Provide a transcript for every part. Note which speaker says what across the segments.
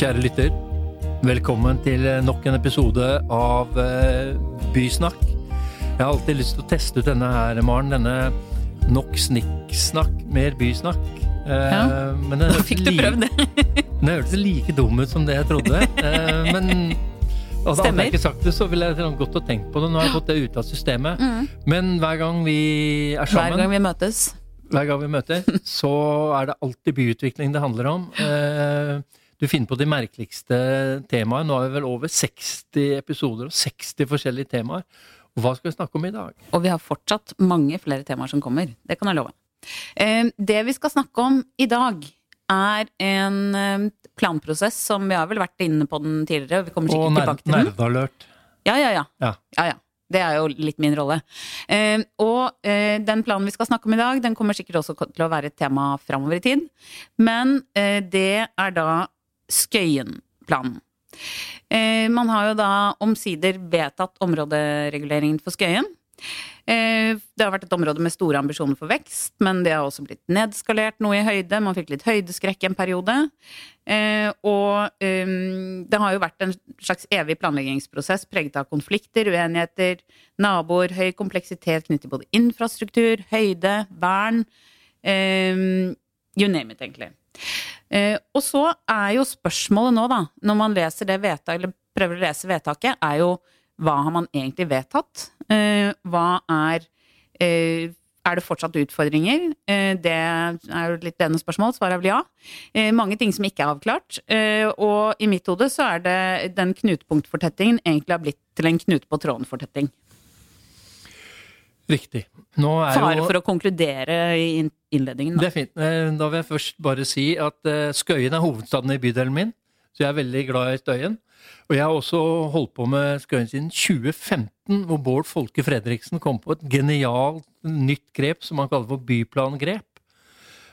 Speaker 1: Kjære lytter, velkommen til nok en episode av eh, Bysnakk. Jeg har alltid lyst til å teste ut denne her, Maren. Denne nok snikksnakk, mer bysnakk. Eh,
Speaker 2: Ja.
Speaker 1: men den
Speaker 2: fikk du prøvd det.
Speaker 1: Den hørtes like dum ut som det jeg trodde. Eh, men altså, hadde jeg ikke sagt det, så ville jeg godt gått og tenkt på det. Nå har jeg fått det ut av systemet. Men hver gang vi er sammen Hver
Speaker 2: gang vi møtes.
Speaker 1: hver gang vi møter, så er det alltid byutvikling det handler om. Eh, Du finner på de merkeligste temaer. Nå har vi vel over 60 episoder og 60 forskjellige temaer. Og hva skal vi snakke om i dag?
Speaker 2: Og vi har fortsatt mange flere temaer som kommer. Det kan jeg love. Eh, Det vi skal snakke om i dag, er en eh, planprosess som vi har vel vært inne på den tidligere. og Vi kommer sikkert tilbake til den.
Speaker 1: nerdalert.
Speaker 2: Ja, ja, ja.
Speaker 1: Ja.
Speaker 2: ja, ja. Det er jo litt min rolle. Eh, og eh, den planen vi skal snakke om i dag, den kommer sikkert også til å være et tema framover i tid. Men eh, det er da Skøyen-planen. Eh, man har jo da omsider vedtatt områdereguleringen for Skøyen. Eh, det har vært et område med store ambisjoner for vekst, men det har også blitt nedskalert noe i høyde. Man fikk litt høydeskrekk en periode. Eh, og eh, det har jo vært en slags evig planleggingsprosess preget av konflikter, uenigheter, naboer, høy kompleksitet knyttet til både infrastruktur, høyde, vern. Eh, you name it, egentlig. Eh, og så er jo spørsmålet nå, da, når man leser det vedtaket, eller prøver å lese vedtaket, er jo hva har man egentlig vedtatt? Eh, hva er eh, Er det fortsatt utfordringer? Det er jo litt denne spørsmålet. Svaret er vel ja. Mange ting som ikke er avklart. Og i mitt hode så er det den knutepunktfortettingen egentlig har blitt til en knute på tråden-fortetting.
Speaker 1: Riktig.
Speaker 2: Fare
Speaker 1: jo
Speaker 2: for å konkludere i innledningen. innledningen.
Speaker 1: Det er fint. Eh, Da vil jeg først bare si at eh, Skøyen er hovedstaden i bydelen min, så jeg er veldig glad i Støyen. Og jeg har også holdt på med Skøyen siden 2015, hvor Bård Folke Fredriksen kom på et genialt nytt grep som han kaller for byplangrep.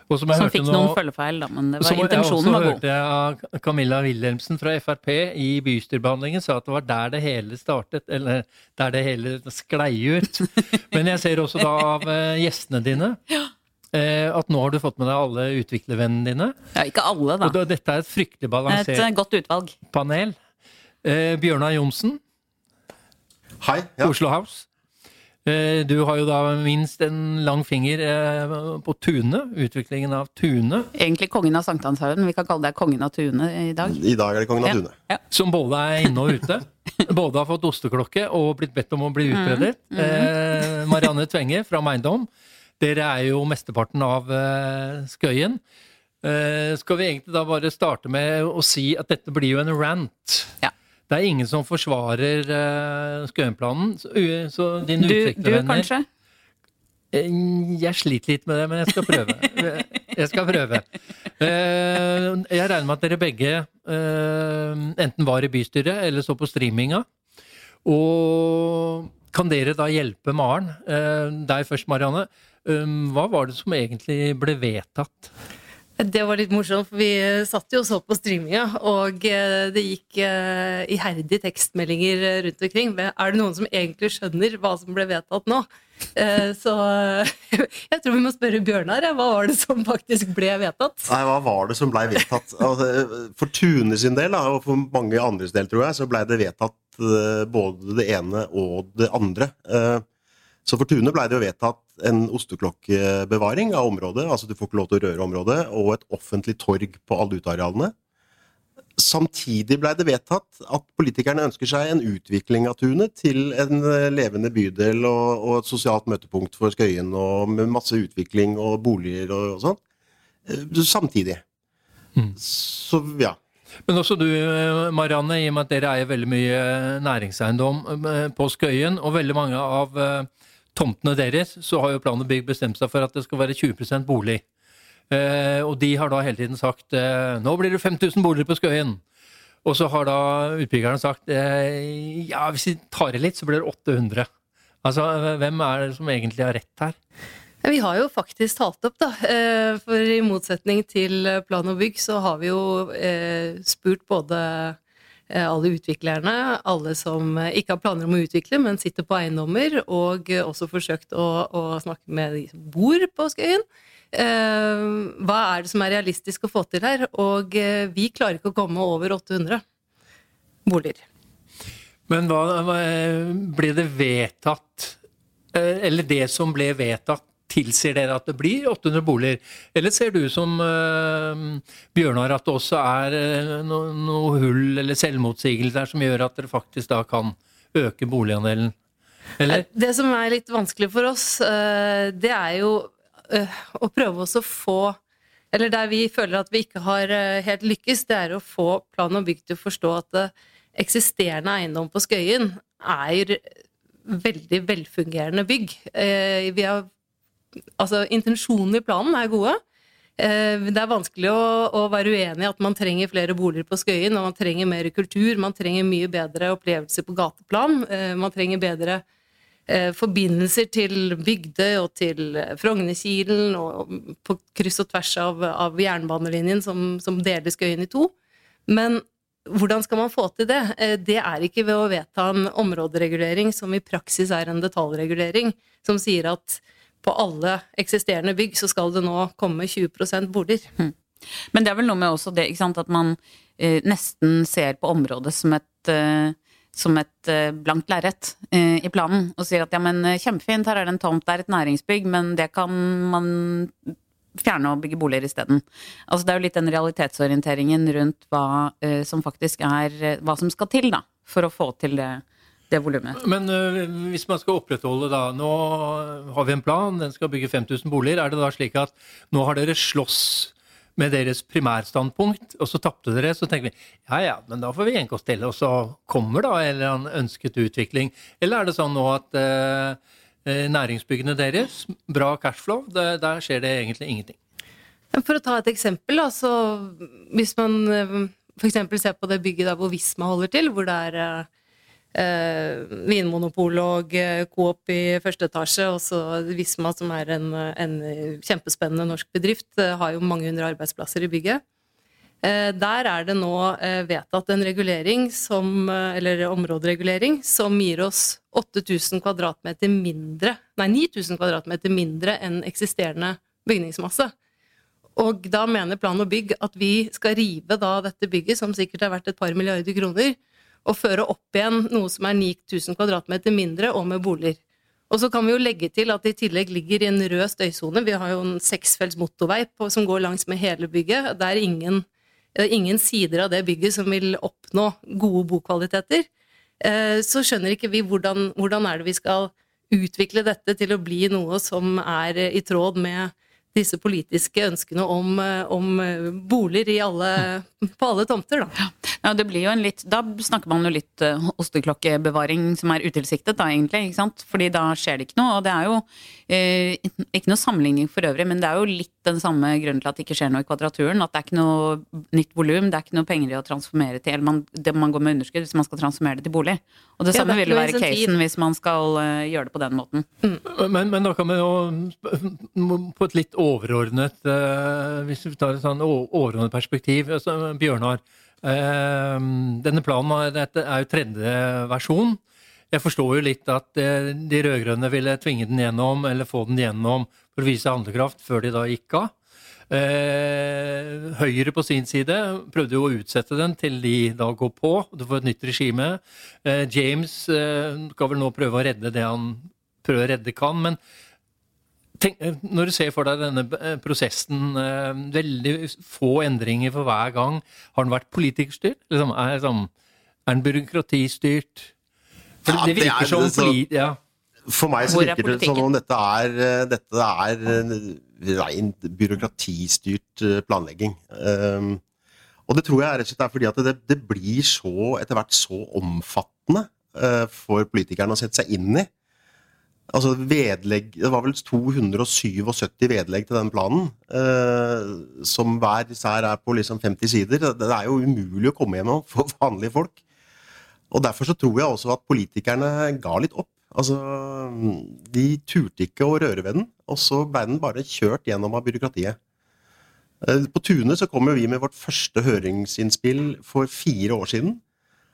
Speaker 1: Og som jeg
Speaker 2: Som
Speaker 1: hørte
Speaker 2: fikk
Speaker 1: nå-
Speaker 2: noen følgefeil, da, men det var,
Speaker 1: som jeg
Speaker 2: intensjonen
Speaker 1: også
Speaker 2: var god.
Speaker 1: hørte jeg av Camilla Wilhelmsen fra Frp i bystyrebehandlingen sa at det var der det hele startet, eller der det hele sklei ut. Men jeg ser også da av eh, gjestene dine eh, at nå har du fått med deg alle utviklervennene dine.
Speaker 2: Ja, ikke alle, da.
Speaker 1: Og da, dette er et fryktelig
Speaker 2: Et
Speaker 1: balansert
Speaker 2: eh, godt utvalg.
Speaker 1: panel. Eh, Bjørnar Johnsen,
Speaker 3: Hei. Ja.
Speaker 1: Oslo House. Eh, du har jo da minst en lang finger eh, på Tune, utviklingen av Tune.
Speaker 2: Egentlig kongen av Sankthanshaugen. Vi kan kalle deg kongen av Tune i dag.
Speaker 3: I dag er det kongen av Tune.
Speaker 2: Ja.
Speaker 1: Som både er inne og ute. Både har fått osteklokke og blitt bedt om å bli utbredet. Mm. Marianne Tvenge fra Meindom. Dere er jo mesteparten av eh, Skøyen. Eh, skal vi egentlig da bare starte med å si at dette blir jo en rant?
Speaker 2: Ja.
Speaker 1: Det er ingen som forsvarer uh, Skøyenplanen. Så, uh, så dine
Speaker 2: Du, du kanskje?
Speaker 1: Eh, Jeg sliter litt med det, men jeg skal prøve. Jeg skal prøve. Eh, Jeg regner med at dere begge eh, enten var i bystyret eller så på streaminga. Og kan dere da hjelpe Maren? Eh, Deg først, Marianne. Eh, Hva var det som egentlig ble vedtatt?
Speaker 4: Det var litt morsomt, for vi satt jo og så på streaminga, og eh, det gikk eh, iherdige tekstmeldinger eh, rundt omkring. Er det noen som egentlig skjønner hva som ble vedtatt nå? Så jeg tror vi må spørre Bjørnar. Hva var det som faktisk ble vedtatt?
Speaker 3: Nei, hva var det som ble vedtatt? Altså, For Tune sin del, og for mange andres del, tror jeg, så ble det vedtatt både det ene og det andre. Så for Tune ble det jo vedtatt en osteklokkebevaring av området, altså du får ikke lov til å røre området, og et offentlig torg på alle utearealene. Samtidig blei det vedtatt at politikerne ønsker seg en utvikling av tunet til en eh, levende bydel og, og et sosialt møtepunkt for Skøyen, og med masse utvikling og boliger og, og sånn. Samtidig.
Speaker 1: Mm.
Speaker 3: Så ja.
Speaker 1: Men også du, eh, Marianne, i og med at dere eier veldig mye næringseiendom på Skøyen, og veldig mange av tomtene deres, så har jo Plan og Bygg bestemt seg for at det skal være 20% bolig. Eh, og de har da hele tiden sagt eh, nå blir det 5000 boliger på Skøyen. Og så har da utbyggerne sagt eh, ja, hvis vi tar i litt, så blir det 800. Altså, hvem er det som egentlig har rett her?
Speaker 4: Vi har jo faktisk talt opp, da. eh, For i motsetning til Plan og bygg, så har vi jo eh, spurt både alle utviklerne, alle som eh, ikke har planer om å utvikle, men sitter på eiendommer, og eh, også forsøkt å, å snakke med de som bor på Skøyen. Eh, hva er det som er realistisk å få til her? Og eh, vi klarer ikke å komme over 800 boliger.
Speaker 1: Men hva, hva ble det vedtatt eh, Eller det som ble vedtatt, tilsier dere at det blir 800 boliger? Eller ser du som uh, Bjørnar at det også er uh, noe, no hull eller selvmotsigelser som gjør at dere faktisk da kan øke boligandelen? Eller?
Speaker 4: Det som er litt vanskelig for oss, uh, det er jo å prøve oss å få Eller der vi føler at vi ikke har helt lykkes, det er å få plan og bygg til å forstå at eksisterende eiendom på Skøyen er veldig velfungerende bygg. Vi har Altså, intensjonene i planen er gode. Eh, det er vanskelig å, å, være uenig i at man trenger flere boliger på Skøyen, og man trenger mer kultur, man trenger mye bedre opplevelser på gateplan. Eh, man trenger bedre eh, forbindelser til Bygdøy og til Frognerkilen, og på kryss og tvers av, av jernbanelinjen som, som, deler Skøyen i to. Men hvordan skal man få til det? Det er ikke ved å vedta en områderegulering som i praksis er en detaljregulering, som sier at på alle eksisterende bygg så skal det nå komme 20 boliger.
Speaker 2: Mm. Men det er vel noe med også det sant, at man eh, nesten ser på området som et, eh, som et eh, blankt lerret eh, i planen, og sier at ja, men eh, kjempefint, her er det en tomt, det er et næringsbygg, men det kan man fjerne og bygge boliger isteden. Altså, det er jo litt den realitetsorienteringen rundt hva eh, som faktisk er Hva som skal til, da, for å få til det det volumet.
Speaker 1: Men uh, hvis man skal opprettholde da Nå har vi en plan, den skal bygge 5000 boliger. Er det da slik at nå har dere slåss med deres primærstandpunkt, og så tapte dere, så tenker vi ja ja, men da får vi gjenkostelle, oss til, og så kommer da en eller annen ønsket utvikling. Eller er det sånn nå at uh, næringsbyggene deres, bra cashflow, det, der skjer det egentlig ingenting?
Speaker 4: For å ta et eksempel, da, så hvis man f.eks. ser på det bygget der hvor Visma holder til, hvor det er eh, Vinmonopol og eh, Coop i første etasje, og så Visma, som er en, en, kjempespennende norsk bedrift, eh, har jo mange hundre arbeidsplasser i bygget. Der er det nå vedtatt en regulering som, eller områderegulering som gir oss 8000 kvadratmeter mindre, nei 9000 kvadratmeter mindre enn eksisterende bygningsmasse. Og da mener Plan og bygg at vi skal rive da dette bygget, som sikkert er verdt et par milliarder kroner, og føre opp igjen noe som er 9000 kvadratmeter mindre, og med boliger. Og så kan vi jo legge til at det i tillegg ligger i en rød støysone. Vi har jo en seksfelts motorvei på, som går langs med hele bygget. Det er ingen, ingen, sider av det bygget som vil oppnå gode bokvaliteter. Eh, så skjønner ikke vi hvordan, hvordan er det vi skal utvikle dette til å bli noe som er i tråd med disse politiske ønskene om, eh, om eh, boliger alle, på alle tomter. Da.
Speaker 2: Ja, det blir jo en litt, da snakker man jo litt uh, osteklokkebevaring som er utilsiktet, da egentlig. ikke sant? Fordi da skjer det ikke noe. Og det er jo uh, ikke noe sammenligning for øvrig, men det er jo litt den samme grunnen til at det ikke skjer noe i Kvadraturen. At det er ikke noe nytt volum, det er ikke noe penger i å transformere til. Eller man, det, man går med underskudd hvis man skal transformere det til bolig. Og det ja, samme vil være casen hvis man skal uh, gjøre det på den måten.
Speaker 1: Mm. Men, men, da kan vi jo på et litt overordnet uh, Hvis vi tar et sånn overordnet perspektiv. Altså, Bjørnar, uh, denne planen er, jo tredje versjon. Jeg forstår jo litt at de rød-grønne ville tvinge den gjennom, eller få den gjennom for å vise handlekraft før de da gikk av. Eh, Høyre på sin side prøvde jo å utsette den til de da går på. Du får et nytt regime. Eh, James eh, skal vel nå prøve å redde det han prøver å redde kan. Men tenk, eh, når du ser for deg denne eh, prosessen, eh, veldig få endringer for hver gang. Har den vært politikerstyrt? Liksom, er, liksom, er den byråkratistyrt? For ja, det virker det er, som så... ja.
Speaker 3: For meg så virker det som om dette er, dette er rein byråkratistyrt planlegging. Um, og det tror jeg rett og slett er fordi at det, det blir så etter hvert så omfattende uh, for politikerne å sette seg inn i. Altså vedlegg, Det var vel 277 vedlegg til den planen, eh, som hver især er på liksom 50 sider. Det er jo umulig å komme gjennom for vanlige folk. Og Derfor så tror jeg også at politikerne ga litt opp. Altså, De turte ikke å røre ved den, og så ble den bare kjørt gjennom av byråkratiet. Eh, på Tune så kom vi med vårt første høringsinnspill for fire år siden.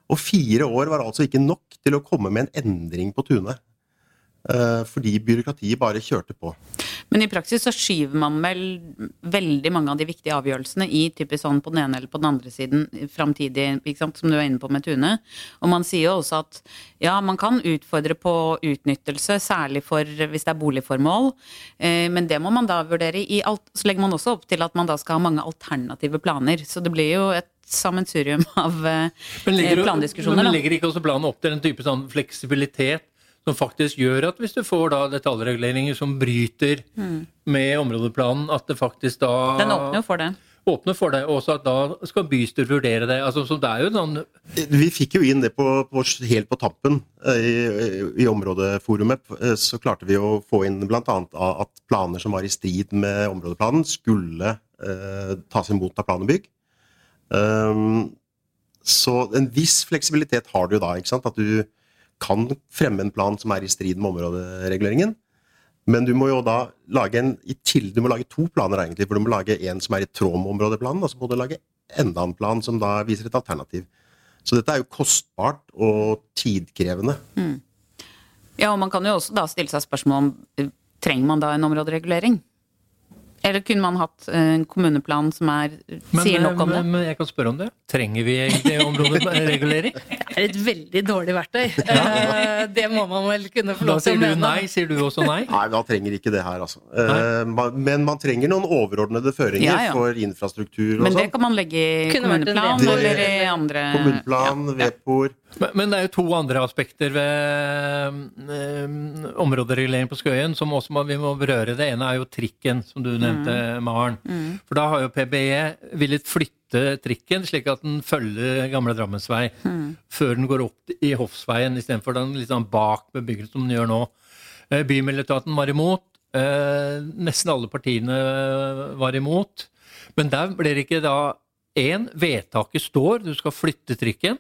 Speaker 3: Og fire år var altså ikke nok til å komme med en endring på Tune. Eh, fordi byråkratiet bare kjørte på.
Speaker 2: Men i praksis så skyver man vel veldig mange av de viktige avgjørelsene i typisk sånn på den ene eller på den andre siden framtidig, som du er inne på med Tune. Og man sier jo også at ja, man kan utfordre på utnyttelse, særlig for hvis det er boligformål, eh, men det må man da vurdere i alt. Så legger man også opp til at man da skal ha mange alternative planer. Så det blir jo et sammensurium av eh,
Speaker 1: Men legger,
Speaker 2: plandiskusjoner.
Speaker 1: men legger ikke også planen opp til en type sånn fleksibilitet som faktisk gjør at hvis du får da detaljreguleringer som bryter med områdeplanen, at det faktisk da
Speaker 2: Mm. Den åpner jo for det.
Speaker 1: åpner for det, og også at da skal bystyret vurdere det. Altså, så det er jo sånn
Speaker 3: Vi fikk jo inn det på, på, helt på tampen eh, i, i områdeforumet. eh, Så klarte vi å få inn bl.a. at planer som var i strid med områdeplanen, skulle eh, tas imot av plan og bygg. Um, så en viss fleksibilitet har du da. ikke sant? At du kan fremme en plan som er i strid med områdereguleringen. Men du må jo da lage en til, du må lage to planer, egentlig. For du må lage en som er i tråd med områdeplanen, og så må du lage enda en plan som da viser et alternativ. Så dette er jo kostbart og tidkrevende.
Speaker 2: Ja, og man kan jo også da stille seg spørsmål om eh, trenger man da en områderegulering? Eller kunne man hatt eh, en kommuneplan som er,
Speaker 1: men,
Speaker 2: sier nok om det?
Speaker 1: men, jeg kan spørre om det. Trenger vi egentlig områderegulering?
Speaker 4: Det er et veldig dårlig verktøy. Ja. Det må man vel kunne få
Speaker 1: Da
Speaker 4: lov til
Speaker 1: sier du nei. Sier du også nei?
Speaker 3: Nei, man trenger ikke det her, altså. Nei. Men man trenger noen overordnede føringer
Speaker 2: Ja, ja.
Speaker 3: for infrastruktur og
Speaker 2: Men det
Speaker 3: sånn.
Speaker 2: kan man legge i kommuneplan eller i andre
Speaker 3: Kommuneplan,
Speaker 2: ja, ja.
Speaker 3: VEPOR
Speaker 1: Men, men det er jo to andre aspekter ved um, områderegulering på Skøyen som også må, vi må berøre. Det ene er jo trikken, som du nevnte, Maren. For da har jo PBE villet flytte trikken slik at den følger gamle Drammensvei før den går opp i Hofsveien, istedenfor den litt sånn bak bebyggelsen som den gjør nå. Eh, Bymiljøetaten var imot. Eh, nesten alle partiene var imot. Men der blir det ikke da én, vedtaket står, du skal flytte trikken.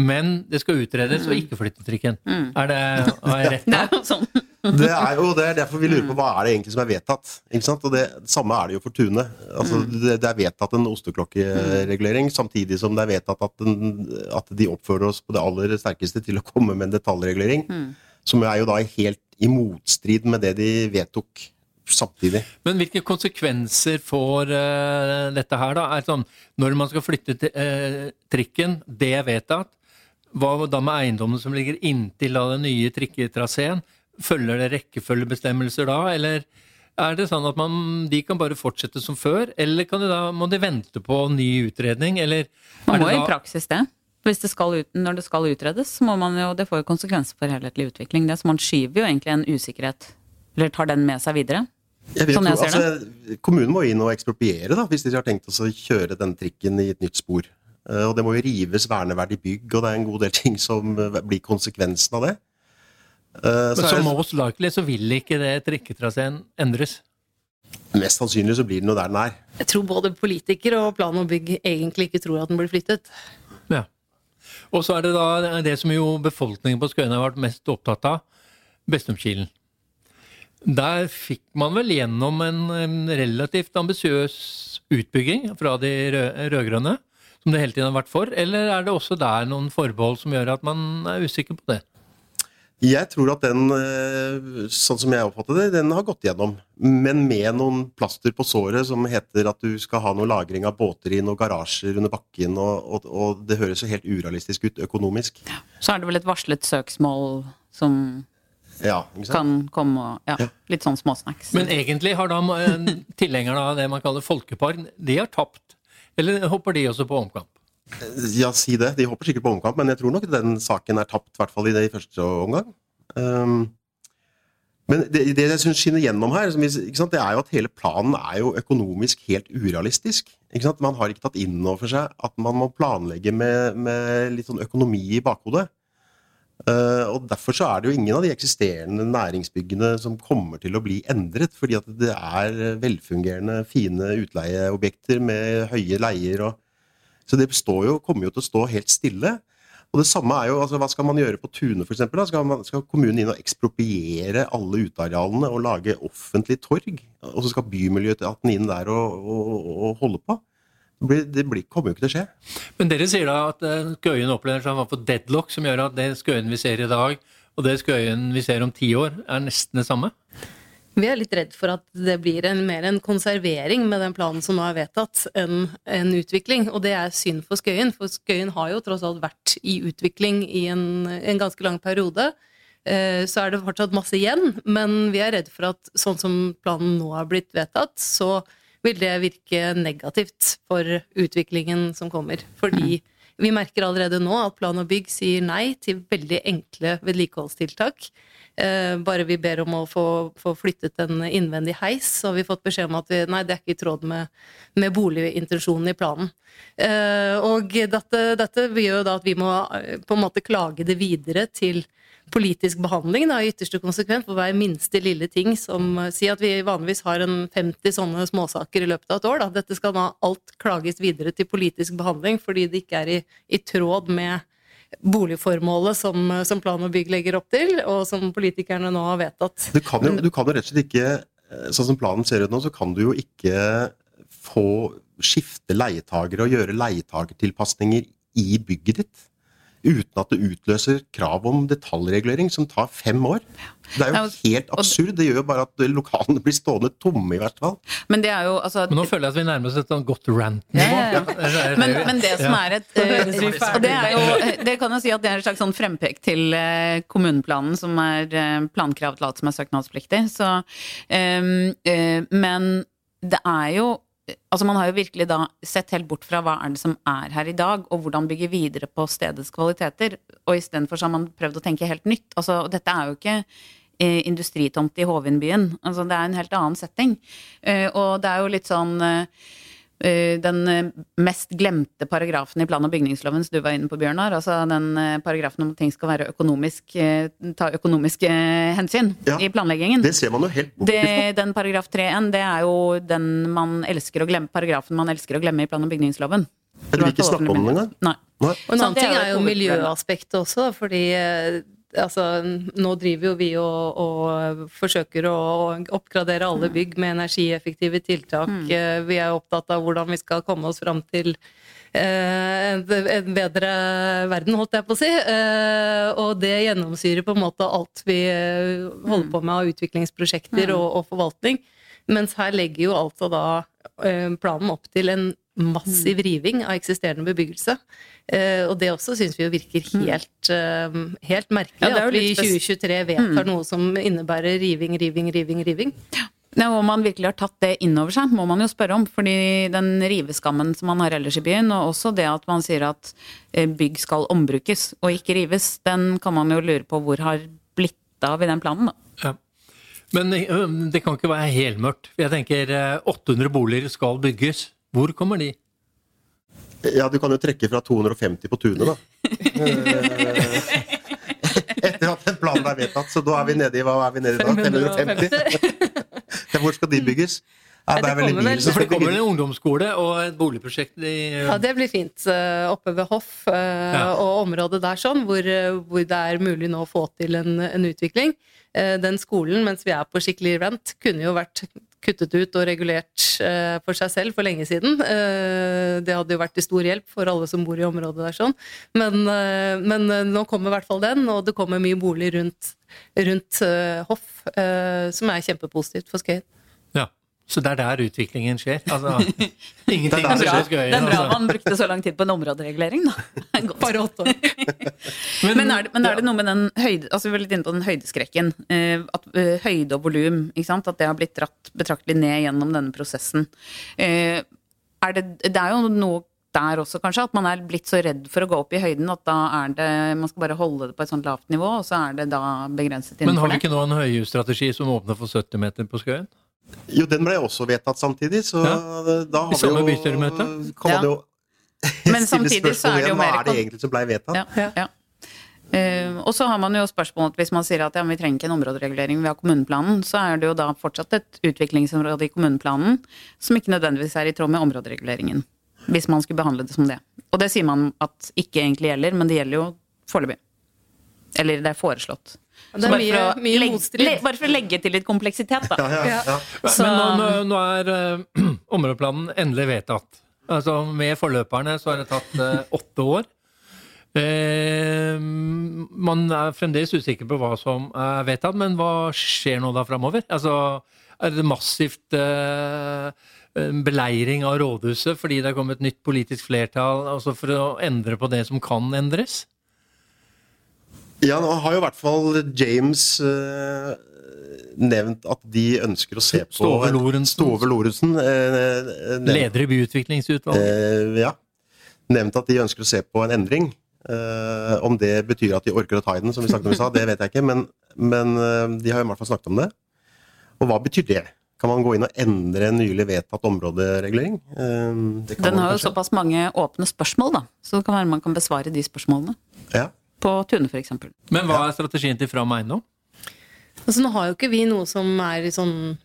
Speaker 1: Men det skal utredes og ikke flytte trikken. Er det, har jeg rett
Speaker 2: Det er sånn.
Speaker 3: Det er jo det er derfor vi lurer på hva er det egentlig som er vedtatt. Ikke sant? Og det samme er det jo for Tune. Altså, det, det er vedtatt en osteklokkeregulering, samtidig som det er vedtatt at, den, at de oppfører oss på det aller sterkeste til å komme med en detaljregulering. Som er jo da helt i motstrid med det de vedtok samtidig.
Speaker 1: Men hvilke konsekvenser får uh, dette her, da? Er sånn, når man skal flytte til, eh, trikken, det er vedtatt, hva da med eiendommene som ligger inntil av den nye trikketraseen? Følger det rekkefølgebestemmelser da, eller er det sånn at man, de kan bare fortsette som før, eller kan de da, må de vente på ny utredning, eller
Speaker 2: Man
Speaker 1: er
Speaker 2: må
Speaker 1: det
Speaker 2: i praksis det. Hvis det skal ut, når det skal utredes, så må man jo, det får jo konsekvenser for helhetlig utvikling. Det, så man skyver jo egentlig en usikkerhet, eller tar den med seg videre.
Speaker 3: Jeg vet,
Speaker 2: Sånn jeg ser
Speaker 3: altså, kommunen må inn og ekspropriere da, hvis de har tenkt å kjøre den trikken i et nytt spor. Eh, Og det må jo rives verneverdig bygg, og det er en god del ting som eh, blir konsekvensen av det. Eh,
Speaker 1: Men
Speaker 3: Så
Speaker 1: så
Speaker 3: det,
Speaker 1: most likely så vil ikke det trikketraseen endres.
Speaker 3: mest sannsynlig så blir den jo der den er.
Speaker 4: Jeg tror både politikere og plan og bygg egentlig ikke tror at den blir flyttet.
Speaker 1: Ja. Og så er det da det som jo befolkningen på Skøyen har vært mest opptatt av, Bestumkilen. Der fikk man vel gjennom en, en relativt ambisiøs utbygging fra de rø- rød-grønne, som det hele tiden har vært for, eller er det også der noen forbehold som gjør at man er usikker på det?
Speaker 3: Jeg tror at den, eh, sånn som jeg oppfatter det, den har gått gjennom. Men med noen plaster på såret som heter at du skal ha noe lagring av båter i noen garasjer under bakken, og, og, og det høres jo helt urealistisk ut økonomisk. Ja.
Speaker 2: Så er det vel et varslet søksmål som
Speaker 3: Ja,
Speaker 2: kan komme og Ja,
Speaker 3: Ja.
Speaker 2: litt sånn småsnacks.
Speaker 1: Men egentlig har da eh, tilhengerne av det man kaller folkepark, de har tapt. Eller hopper de også på omkamp?
Speaker 3: Ja, si det. De hopper sikkert på omkamp, men jeg tror nok den saken er tapt, i hvert fall i det i første omgang. Um, men det, det jeg syns skinner gjennom her, sant, det er jo at hele planen er jo økonomisk helt urealistisk. Man har ikke tatt inn over seg at man må planlegge med, med litt sånn økonomi i bakhodet. Uh, og Derfor så er det jo ingen av de eksisterende næringsbyggene som kommer til å bli endret, fordi at det er velfungerende, fine utleieobjekter med høye leier. og så det jo, kommer jo til å stå helt stille. Og det samme er jo, altså Hva skal man gjøre på Tune f.eks.? Skal, skal kommunen inn og ekspropriere alle utearealene og lage offentlig torg? Og så skal Bymiljøetaten inn der og, og, og holde på? Det, blir, kommer jo ikke til å skje.
Speaker 1: Men dere sier da at eh, Skøyen opplever seg for deadlock, som gjør at det Skøyen vi ser i dag, Og det Skøyen vi ser om ti år, er nesten det samme?
Speaker 4: Vi er litt redd for at det blir en, mer en konservering med den planen som nå er vedtatt, enn en utvikling. Og det er synd for Skøyen, for Skøyen har jo tross alt vært i utvikling i en, en ganske lang periode. Eh, så er det fortsatt masse igjen, men vi er redd for at sånn som planen nå har blitt vedtatt, så vil det virke negativt for utviklingen som kommer. Fordi vi merker allerede nå at Plan og bygg sier nei til veldig enkle vedlikeholdstiltak. Eh, bare vi ber om å få, få, flyttet en innvendig heis, så har vi fått beskjed om at vi, nei, det er ikke i tråd med, med boligintensjonen i planen. Eh, og dette, dette gjør jo da at vi må eh, på en måte klage det videre til politisk behandling da, i ytterste konsekvent for hver minste lille ting som sier at vi vanligvis har en 50 sånne småsaker i løpet av et år. Da. Dette skal da alt klages videre til politisk behandling fordi det ikke er i, i tråd med boligformålet som, som, plan og bygg legger opp til, og som politikerne nå har vedtatt.
Speaker 3: Du kan jo, du kan jo rett og slett ikke, eh, sånn som planen ser ut nå, så kan du jo ikke få skifte leietagere og gjøre leietagertilpasninger i bygget ditt uten at det utløser krav om detaljregulering som tar fem år. Det er jo helt absurd. Det gjør jo bare at lokalene blir stående tomme, i hvert fall.
Speaker 2: Men det er jo altså
Speaker 1: Men nå føler jeg at vi nærmer oss et sånn godt rant-nivå.
Speaker 2: Ja, ja, ja. men, men, det som er et uh, Og det er jo Det kan jo si at det er et slags sånn frempek til uh, kommuneplanen, som er uh, plankrav til alt som er søknadspliktig. Så um, Men det er jo Altså Man har jo virkelig da sett helt bort fra hva er det som er her i dag, og hvordan bygge videre på stedets kvaliteter. Og istedenfor har man prøvd å tenke helt nytt. Altså, dette er jo ikke eh, industritomt i Hovindbyen. Altså, det er en helt annen setting. Eh, og det er jo litt sånn Eh, den eh, mest glemte paragrafen i plan- og bygningsloven som du var inne på, Bjørnar. Altså den eh, paragrafen om at ting skal være økonomisk, ta økonomiske hensyn ja, i planleggingen.
Speaker 3: Det ser man jo helt bort
Speaker 2: ifra. Den paragraf 3-1, det er jo den man elsker å glemme, paragrafen man elsker å glemme i plan- og bygningsloven.
Speaker 3: Du vil ikke snakke om den engang?
Speaker 2: Nei.
Speaker 4: Og en annen ting er jo miljøaspektet også, fordi altså, nå driver jo vi og, og, forsøker å oppgradere alle mm. bygg med energieffektive tiltak. Mm. Eh, vi er opptatt av hvordan vi skal komme oss fram til eh, en bedre verden, holdt jeg på å si. Eh, og det gjennomsyrer på en måte alt vi holder på med av utviklingsprosjekter mm. og, og forvaltning. Mens her legger jo altså da planen opp til en massiv mm. riving av eksisterende bebyggelse. Uh, og det også syns vi jo virker mm. helt, uh, helt merkelig. Ja, at vi i 2023 vedtar mm. noe som innebærer riving, riving, riving, riving.
Speaker 2: Ja. Om man virkelig har tatt det inn over seg, må man jo spørre om. fordi den riveskammen som man har ellers i byen, og også det at man sier at eh, bygg skal ombrukes og ikke rives, den kan man jo lure på hvor har blitt av i den planen, da. Ja.
Speaker 1: Men det kan ikke være helmørkt. Jeg tenker 800 boliger skal bygges. Hvor kommer de?
Speaker 3: Ja, du kan jo trekke fra 250 på tunet, da. Etter at den planen er vedtatt, så da er vi nede i hva er vi nede i da? 550? Hvor skal de bygges? Ja, det, det, kommer
Speaker 1: vel, det kommer en ungdomsskole og et boligprosjekt i
Speaker 4: Ja, det blir fint. Eh, oppe ved Hoff uh, ja. og området der sånn, hvor, hvor, det er mulig nå å få til en, en utvikling. Den skolen, mens vi er på skikkelig rent, kunne jo vært kuttet ut og regulert eh, for seg selv for lenge siden. Eh, det hadde jo vært til stor hjelp for alle som bor i området der. sånn. Men, eh, men nå kommer i hvert fall den, og det kommer mye bolig rundt, rundt Hoff, som er kjempepositivt for Skøyen.
Speaker 1: Så det er der utviklingen skjer. Altså,
Speaker 2: ingenting som skjer i Det er bra man brukte så lang tid på en områderegulering, da.
Speaker 4: Bare åtte år.
Speaker 2: men, men, er det, men, er det, noe med den høyde, altså Vi var litt inne på den høydeskrekken. Uh, at uh, Høyde og volum, at det har blitt dratt betraktelig ned gjennom denne prosessen. Uh, er det, det er jo noe der også, kanskje, at man er blitt så redd for å gå opp i høyden at da er det Man skal bare holde det på et sånt lavt nivå, og så er det da begrenset innenfor det.
Speaker 1: Men har vi ikke nå en høyhusstrategi som åpner for 70 meter på Skøyen?
Speaker 3: Jo, den ble også vedtatt samtidig, så ja. da har I
Speaker 1: samme bystyremøte?
Speaker 3: Kan man jo
Speaker 2: Men samtidig så er det jo
Speaker 3: mer Hva er det egentlig som ble vedtatt?
Speaker 2: Ja, ja. Uh, og så har man jo spørsmålet hvis man sier at ja, vi trenger ikke en områderegulering, vi har kommuneplanen, så er det jo da fortsatt et utviklingsområde i kommuneplanen som ikke nødvendigvis er i tråd med områdereguleringen. Hvis man skulle behandle det som det. Og det sier man at ikke egentlig gjelder, men det gjelder jo foreløpig. Eller det er foreslått.
Speaker 4: Det er mye, mye motstrid.
Speaker 2: Bare for å legge til litt kompleksitet, da.
Speaker 3: Ja, ja, ja.
Speaker 1: Men nå, nå er uh, områdeplanen endelig vedtatt. Altså, med forløperne så har det tatt uh, åtte år. Uh, man er fremdeles usikker på hva som er vedtatt, men hva skjer nå da framover? Altså, er det massivt eh, beleiring av rådhuset fordi det er kommet et nytt politisk flertall altså for å endre på det som kan endres?
Speaker 3: Ja, nå har jo i hvert fall James eh, nevnt at de ønsker å se på
Speaker 1: Stove Lorentzen.
Speaker 3: Stove Lorentzen. eh, eh, nevnt-
Speaker 1: Leder i byutviklingsutvalget?
Speaker 3: Eh, ja. Nevnt at de ønsker å se på en endring. Eh, om det betyr at de orker å ta i den, som vi snakket om i stad, det vet jeg ikke. Men, men eh, de har i hvert fall snakket om det. Og hva betyr det? Kan man gå inn og endre en nylig vedtatt områderegulering? Eh, det kan
Speaker 2: Den
Speaker 3: man
Speaker 2: har jo såpass mange åpne spørsmål, da. Så det kan være man kan besvare de spørsmålene.
Speaker 3: Ja.
Speaker 2: På Tune, f.eks.
Speaker 1: Men hva er strategien til Fram Eiendom?
Speaker 4: Altså, nå har jo ikke vi noe som er sånn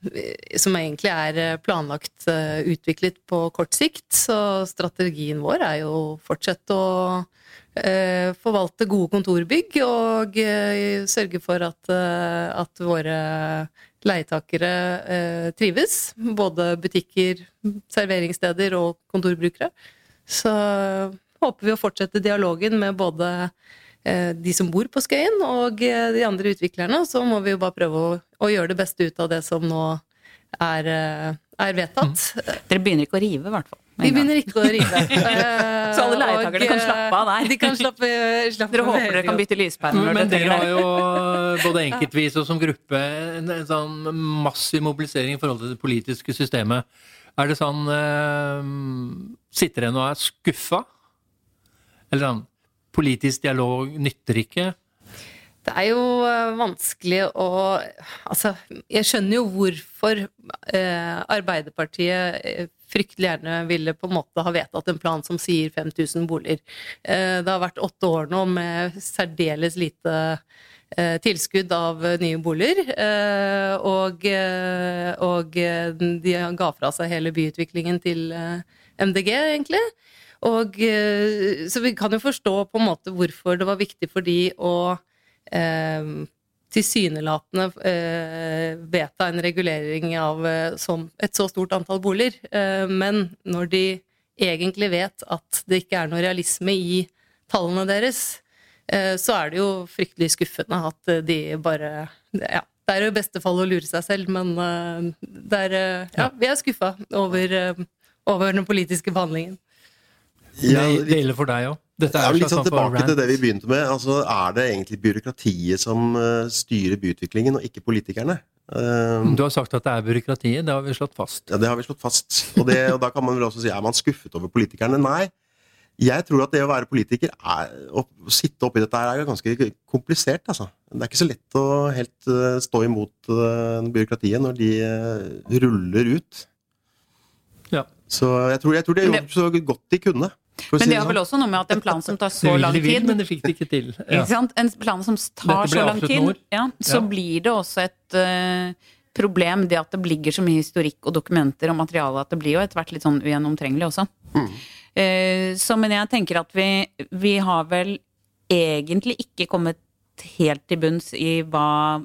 Speaker 4: Som egentlig er eh, planlagt eh, utviklet på kort sikt. Så strategien vår er jo å fortsette å eh, forvalte gode kontorbygg og eh, sørge for at, eh, at våre leietakere eh, trives. Både butikker, serveringssteder og kontorbrukere. Så håper vi å fortsette dialogen med både eh, de som bor på Skøyen og eh, de andre utviklerne. Så må vi jo bare prøve å, å gjøre det beste ut av det som nå er, eh, er vedtatt.
Speaker 2: Dere begynner ikke å rive, i hvert fall.
Speaker 4: Vi begynner ikke å rive. Eh,
Speaker 2: Så alle leietakerne kan slappe av der.
Speaker 4: De kan slappe, slappe
Speaker 2: Dere håper dere kan bytte lyspærer når
Speaker 1: Men
Speaker 2: dere
Speaker 1: dere har jo både enkeltvis og som gruppe en, en sånn massiv mobilisering i forhold til det politiske systemet. Er det sånn eh, Sitter nå og er skuffa? Eller sånn Politisk dialog nytter ikke?
Speaker 4: Det er jo eh, vanskelig å Altså, jeg skjønner jo hvorfor eh, Arbeiderpartiet eh, fryktelig gjerne ville på en måte ha vedtatt en plan som sier 5000 boliger. Eh, det har vært åtte år nå med særdeles lite eh, tilskudd av nye boliger. Eh, og, og de ga fra seg hele byutviklingen til MDG, egentlig. Og, eh, så vi kan jo forstå på en måte hvorfor det var viktig for de å eh, tilsynelatende eh, vedta en regulering av eh, som et så stort antall boliger. Eh, men når de egentlig vet at det ikke er noe realisme i tallene deres, eh, så er det jo fryktelig skuffende at de bare Ja. Det er jo i beste fall å lure seg selv, men er, ja, vi er skuffa over, over den politiske behandlingen.
Speaker 3: Ja,
Speaker 1: det, gjelder for deg òg. Dette er jo
Speaker 3: litt sånn tilbake til det vi begynte med. Altså, er det egentlig byråkratiet som eh, styrer byutviklingen, og ikke politikerne? Eh,
Speaker 1: Du har sagt at det er byråkratiet, det har vi slått fast.
Speaker 3: ja, Det har vi slått fast. Og, det, og da kan man vel også si er man skuffet over politikerne? Nei. Jeg tror at det å være politiker, er, å sitte oppi dette her, er ganske komplisert. Altså. Det er ikke så lett å helt eh, stå imot byråkratiet når de ruller ut.
Speaker 1: Ja.
Speaker 3: Så jeg tror, jeg tror de har gjort så godt de kunne.
Speaker 2: Men det har
Speaker 3: sånn.
Speaker 2: vel også noe med at en plan som tar så lang
Speaker 1: vil,
Speaker 2: tid
Speaker 1: men det fikk det ikke til. Ja.
Speaker 2: Ikke sant? En plan som tar så lang tid, ja, så
Speaker 1: Ja.
Speaker 2: blir det også et uh, problem det at det ligger så mye historikk og dokumenter og materiale at det blir jo etter hvert litt sånn ugjennomtrengelig også. Eh, så men jeg tenker at vi, vi har vel egentlig ikke kommet helt til bunns i hva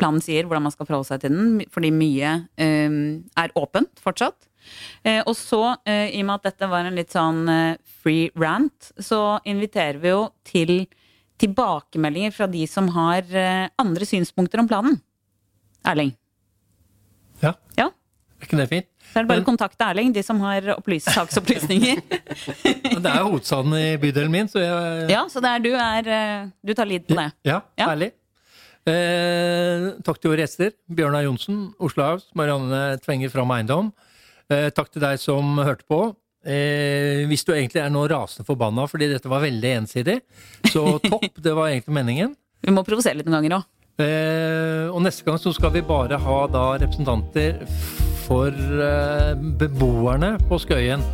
Speaker 2: planen sier, hvordan man skal forholde seg til den, fordi mye uh, er åpent fortsatt. Eh, og så, eh, i og med at dette var en litt sånn eh, free rant, så inviterer vi jo til tilbakemeldinger fra de som har andre synspunkter om planen. Erling.
Speaker 1: Ja.
Speaker 2: Ja,
Speaker 1: Er ikke det fint?
Speaker 2: så er det bare å kontakte Erling, de som har opplyst saksopplysninger.
Speaker 1: Det er jo hovedstaden i bydelen min, så jeg
Speaker 2: ja, så det er du er Du tar lid på det.
Speaker 1: Ja,
Speaker 2: Ja.
Speaker 1: herlig. Eh, takk til våre gjester. Bjørnar Johnsen, Oslo House, Marianne Tvenger fra Eiendom. Eh, takk til deg som hørte på. Eh, hvis du egentlig er nå rasende forbanna fordi dette var veldig ensidig, så topp. Det var egentlig meningen.
Speaker 2: Vi må provosere litt noen ganger òg.
Speaker 1: Eh, og neste gang så skal vi bare ha da representanter for eh, beboerne på Skøyen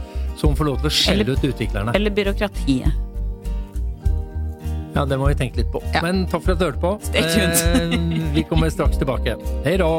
Speaker 1: som får lov til å skjelle ut utviklerne.
Speaker 2: Eller byråkratiet.
Speaker 1: Ja, det må vi tenke litt på.
Speaker 2: Ja.
Speaker 1: Men takk for at du hørte på. Eh, vi kommer straks tilbake. Hei da!